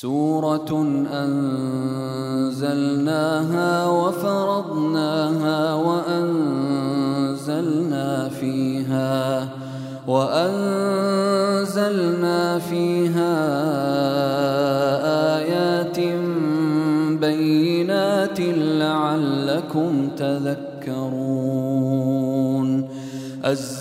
سورة أنزلناها وفرضناها وأنزلنا فيها وأنزلنا فيها آيات بينات لعلكم تذكرون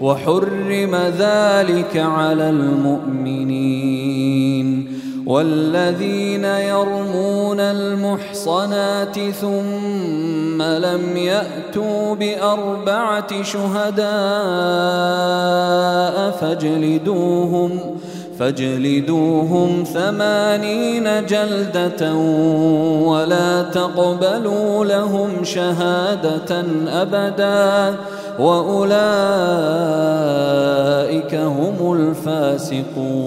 وحرم ذلك على المؤمنين والذين يرمون المحصنات ثم لم يأتوا بأربعة شهداء فاجلدوهم فاجلدوهم ثمانين جلدة ولا تقبلوا لهم شهادة أبداً وأولئك هم الفاسقون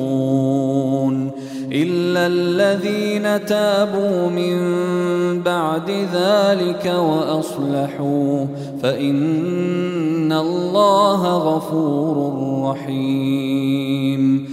إلا الذين تابوا من بعد ذلك وأصلحوا فإن الله غفور رحيم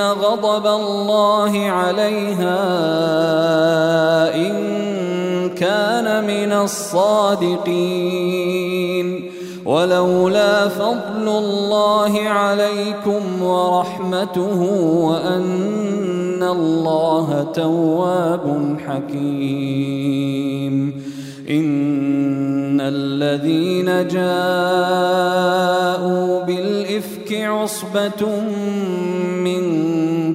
غضب الله عليها إن كان من الصادقين. ولولا فضل الله عليكم ورحمته وأن الله تواب حكيم. إن الذين جاءوا بالإفك عصبة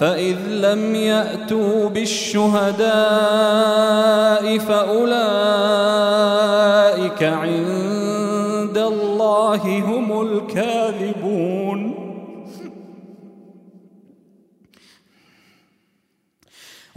فإذ لم يأتوا بالشهداء فأولئك عند الله هم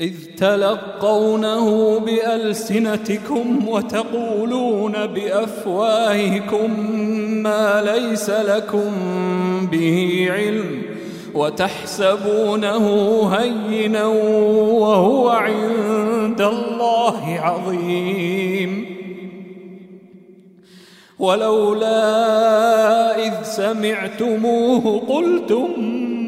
إذ تلقونه بألسنتكم وتقولون بأفواهكم ما ليس لكم به علم وتحسبونه هينا وهو عند الله عظيم. ولولا إذ سمعتموه قلتم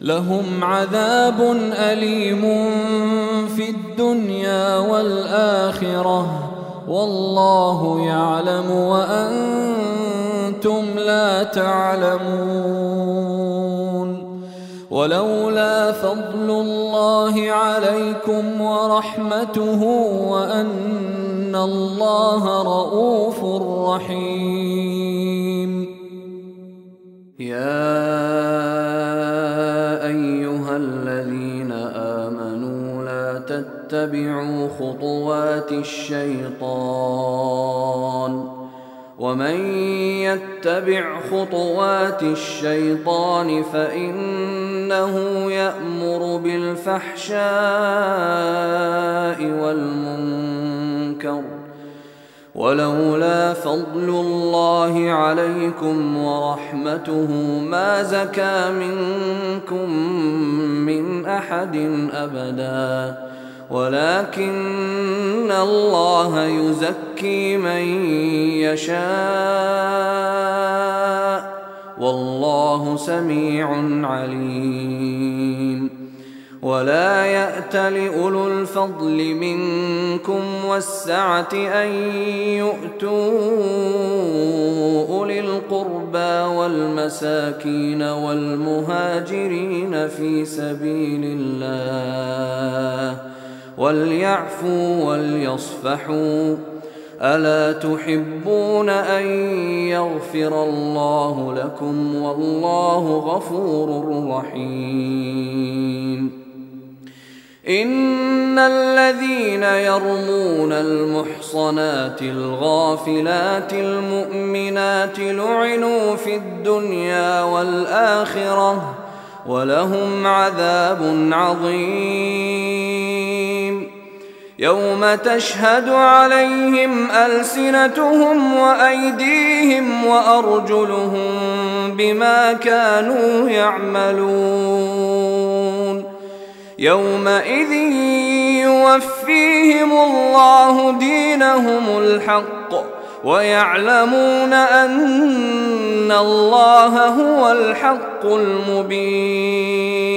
لهم عذاب أليم في الدنيا والآخرة والله يعلم وأنتم لا تعلمون ولولا فضل الله عليكم ورحمته وأن الله رؤوف رحيم. يا تتبعوا خطوات الشيطان ومن يتبع خطوات الشيطان فإنه يأمر بالفحشاء والمنكر ولولا فضل الله عليكم ورحمته ما زكى منكم من أحد أبدا ولكن الله يزكي من يشاء والله سميع عليم. ولا يأت لأولو الفضل منكم والسعة أن يؤتوا أولي القربى والمساكين والمهاجرين في سبيل الله. وليعفوا وليصفحوا. ألا تحبون أن يغفر الله لكم والله غفور رحيم. إن الذين يرمون المحصنات الغافلات المؤمنات لعنوا في الدنيا والآخرة ولهم عذاب عظيم. يوم تشهد عليهم ألسنتهم وأيديهم وأرجلهم بما كانوا يعملون. يومئذ يوفيهم الله دينهم الحق ويعلمون أن الله هو الحق المبين.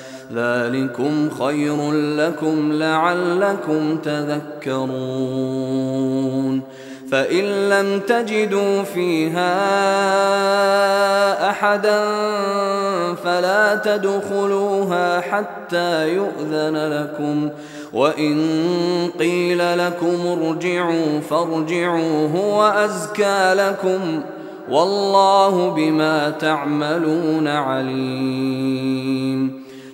ذلكم خير لكم لعلكم تذكرون. فإن لم تجدوا فيها أحدا فلا تدخلوها حتى يؤذن لكم. وإن قيل لكم ارجعوا فارجعوا هو أزكى لكم. والله بما تعملون عليم.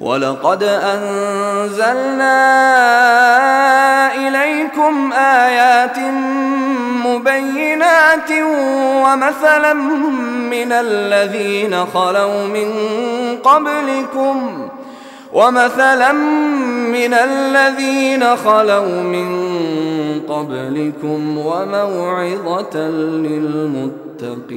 ولقد أنزلنا إليكم آيات مبينات ومثلا من الذين خلوا من قبلكم ومثلا من الذين خلوا من قبلكم وموعظة للمتقين.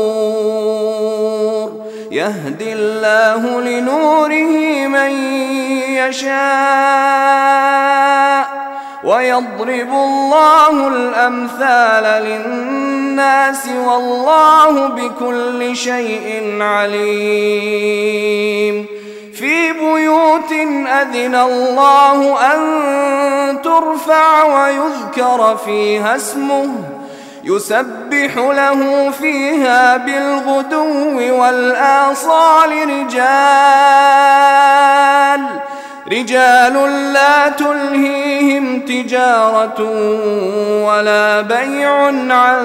يهدي الله لنوره من يشاء ويضرب الله الأمثال للناس والله بكل شيء عليم. في بيوت أذن الله أن ترفع ويذكر فيها اسمه. يسبح له فيها بالغدو والآصال رجال رجال لا تلهيهم تجارة ولا بيع عن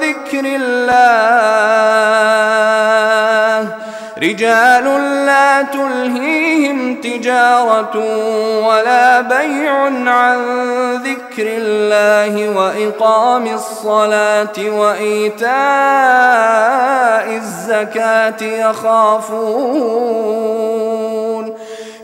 ذكر الله. رجال لا تلهيهم تجارة ولا بيع عن ذكر الله وإقام الصلاة وإيتاء الزكاة يخافون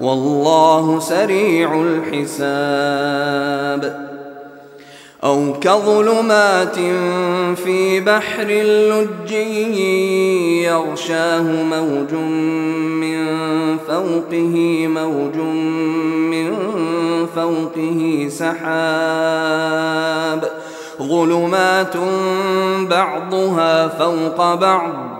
والله سريع الحساب. أو كظلمات في بحر اللج يغشاه موج من فوقه موج من فوقه سحاب. ظلمات بعضها فوق بعض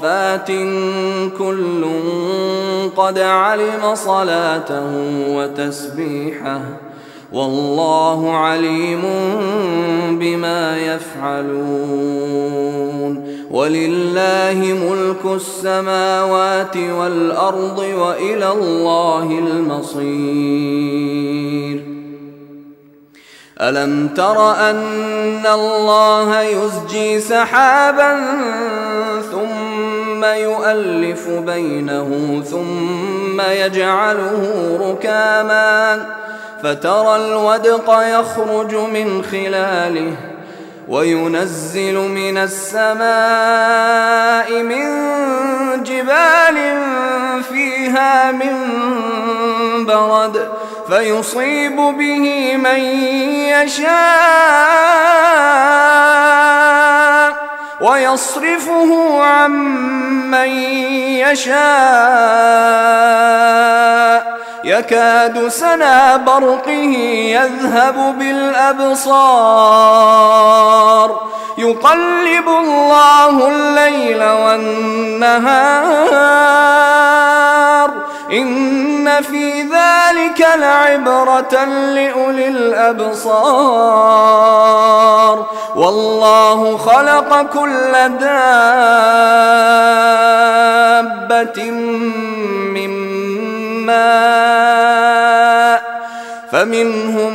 صافات كل قد علم صلاته وتسبيحه والله عليم بما يفعلون ولله ملك السماوات والأرض وإلى الله المصير ألم تر أن الله يزجي سحابا ثم يؤلف بينه ثم يجعله ركاما فترى الودق يخرج من خلاله وينزل من السماء من جبال فيها من برد فيصيب به من يشاء ويصرفه عن من يشاء. يكاد سنا برقه يذهب بالأبصار. يقلب الله الليل والنهار. إن في ذلك لعبرة لأولي الأبصار. والله خلق كل دابة من ماء فمنهم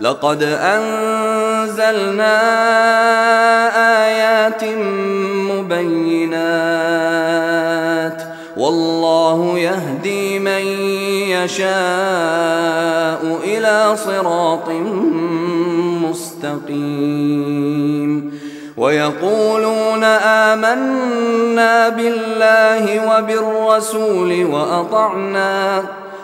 لقد أنزلنا آيات مبينات والله يهدي من يشاء إلى صراط مستقيم ويقولون آمنا بالله وبالرسول وأطعنا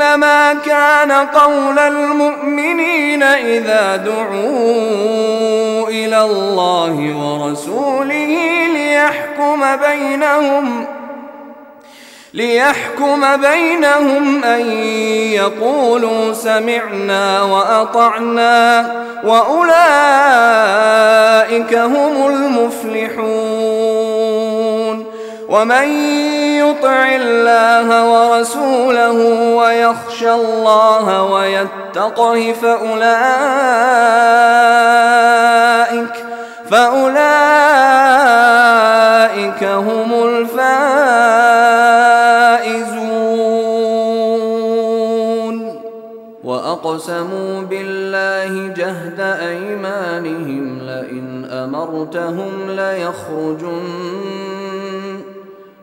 إنما كان قول المؤمنين إذا دعوا إلى الله ورسوله ليحكم بينهم ليحكم بينهم أن يقولوا سمعنا وأطعنا وأولئك هم المفلحون ومن يطع الله ورسوله ويخشى الله ويتقه فأولئك فأولئك هم الفائزون. وأقسموا بالله جهد أيمانهم لئن أمرتهم ليخرجن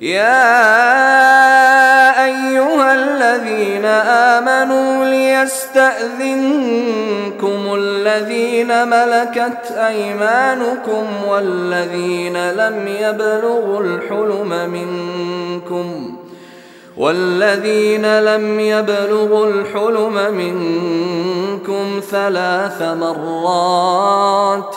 يا أيها الذين آمنوا ليستأذنكم الذين ملكت أيمانكم والذين لم يبلغوا الحلم منكم والذين لم يبلغوا الحلم منكم ثلاث مرات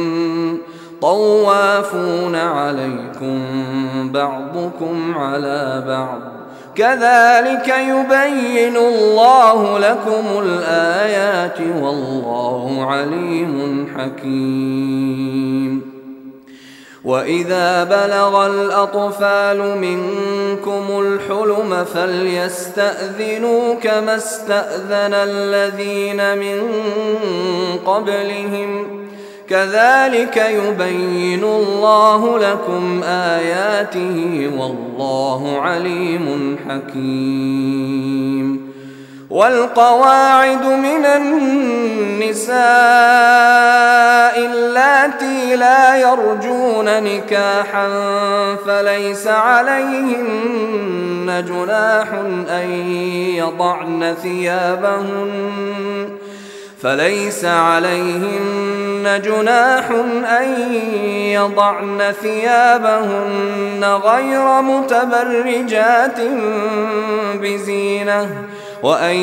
طوافون عليكم بعضكم على بعض. كذلك يبين الله لكم الآيات والله عليم حكيم. وإذا بلغ الأطفال منكم الحلم فليستأذنوا كما استأذن الذين من قبلهم. كذلك يبين الله لكم آياته والله عليم حكيم. والقواعد من النساء اللاتي لا يرجون نكاحا فليس عليهن جناح أن يضعن ثيابهن فليس عليهن جناح أن يضعن ثيابهن غير متبرجات بزينة وأن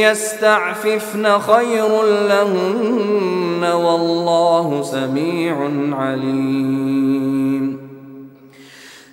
يستعففن خير لهن والله سميع عليم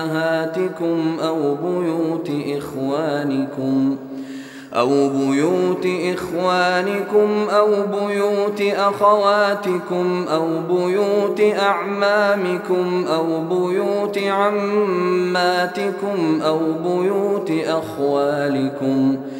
أمهاتكم أو بيوت إخوانكم ۖ أو بيوت إخوانكم أو بيوت أخواتكم أو بيوت أعمامكم أو بيوت عماتكم أو بيوت أخوالكم أو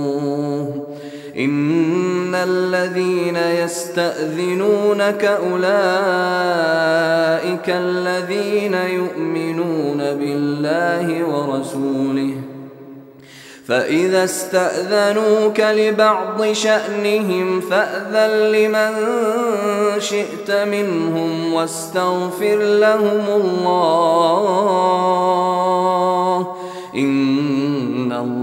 إن الذين يستأذنونك أولئك الذين يؤمنون بالله ورسوله فإذا استأذنوك لبعض شأنهم فأذن لمن شئت منهم واستغفر لهم الله إن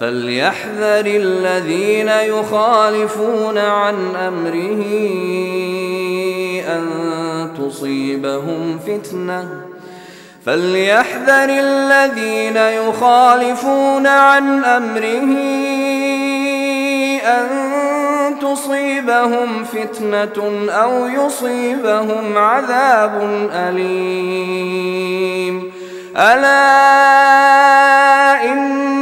فليحذر الذين يخالفون عن أمره أن تصيبهم فتنة. فليحذر الذين يخالفون عن أمره أن تصيبهم فتنة أو يصيبهم عذاب أليم. ألا إن